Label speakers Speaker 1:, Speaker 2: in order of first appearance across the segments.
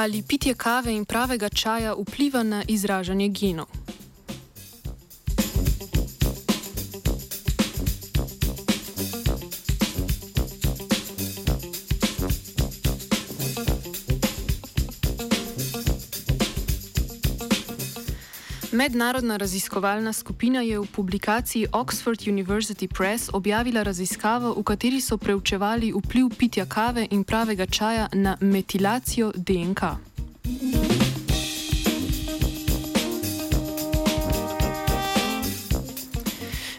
Speaker 1: Ali pitje kave in pravega čaja vpliva na izražanje genov? Mednarodna raziskovalna skupina je v publikaciji Oxford University Press objavila raziskavo, v kateri so preučevali vpliv pitja kave in pravega čaja na metilacijo DNK.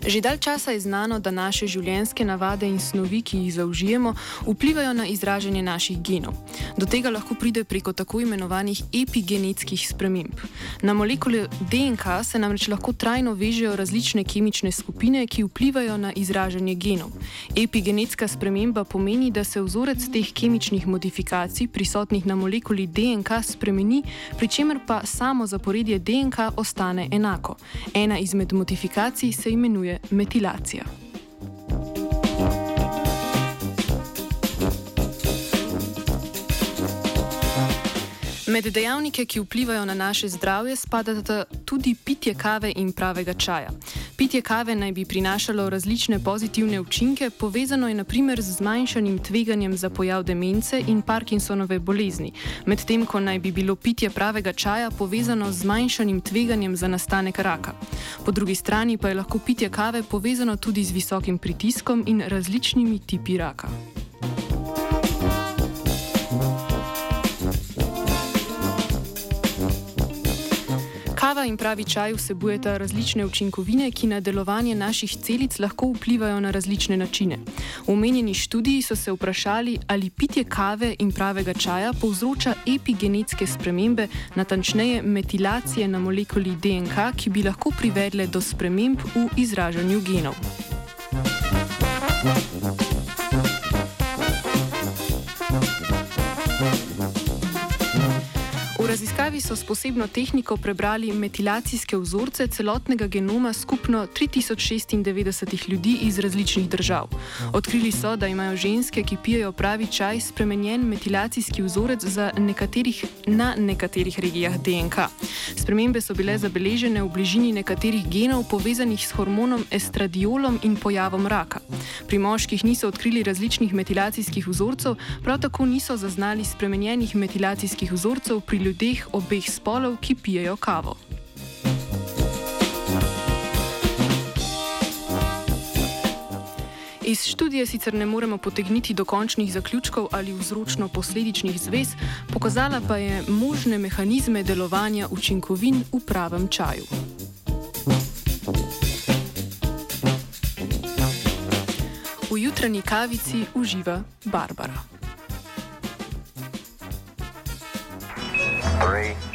Speaker 1: Že dalj časa je znano, da naše življenjske navade in snovi, ki jih zaužijemo, vplivajo na izražanje naših genov. Do tega lahko pride preko tako imenovanih epigenetskih sprememb. Na molekule DNK se namreč lahko trajno vežejo različne kemične skupine, ki vplivajo na izražanje genov. Epigenetska sprememba pomeni, da se vzorec teh kemičnih modifikacij prisotnih na molekuli DNK spremeni, pri čemer pa samo zaporedje DNK ostane enako. Ena izmed modifikacij se imenuje metilacija. Med dejavnike, ki vplivajo na naše zdravje, spadata tudi pitje kave in pravega čaja. Pitje kave naj bi prinašalo različne pozitivne učinke, povezano je naprimer z zmanjšanim tveganjem za pojav demence in Parkinsonove bolezni, medtem ko naj bi bilo pitje pravega čaja povezano z zmanjšanim tveganjem za nastanek raka. Po drugi strani pa je lahko pitje kave povezano tudi z visokim pritiskom in različnimi tipi raka. Kava in pravi čaj vsebujeta različne učinkovine, ki na delovanje naših celic lahko vplivajo na različne načine. V omenjeni študiji so se vprašali, ali pitje kave in pravega čaja povzroča epigenetske spremembe, natančneje metilacije na molekuli DNK, ki bi lahko privedle do sprememb v izražanju genov. Raziskavi so s posebno tehniko prebrali metilacijske vzorce celotnega genoma skupno 3096 ljudi iz različnih držav. Odkrili so, da imajo ženske, ki pijejo pravi čaj, spremenjen metilacijski vzorec nekaterih, na nekaterih regijah DNK. Spremembe so bile zabeležene v bližini nekaterih genov povezanih s hormonom estradiolom in pojavom raka. Pri moških niso odkrili različnih metilacijskih vzorcev, prav tako niso zaznali spremenjenih metilacijskih vzorcev pri ljudeh obeh spolov, ki pijejo kavo. Iz študije sicer ne moremo potegniti dokončnih zaključkov ali vzročno-posledičnih zvez, pokazala pa je možne mehanizme delovanja učinkovin v pravem čaju. V jutranji kavici uživa Barbara. Three.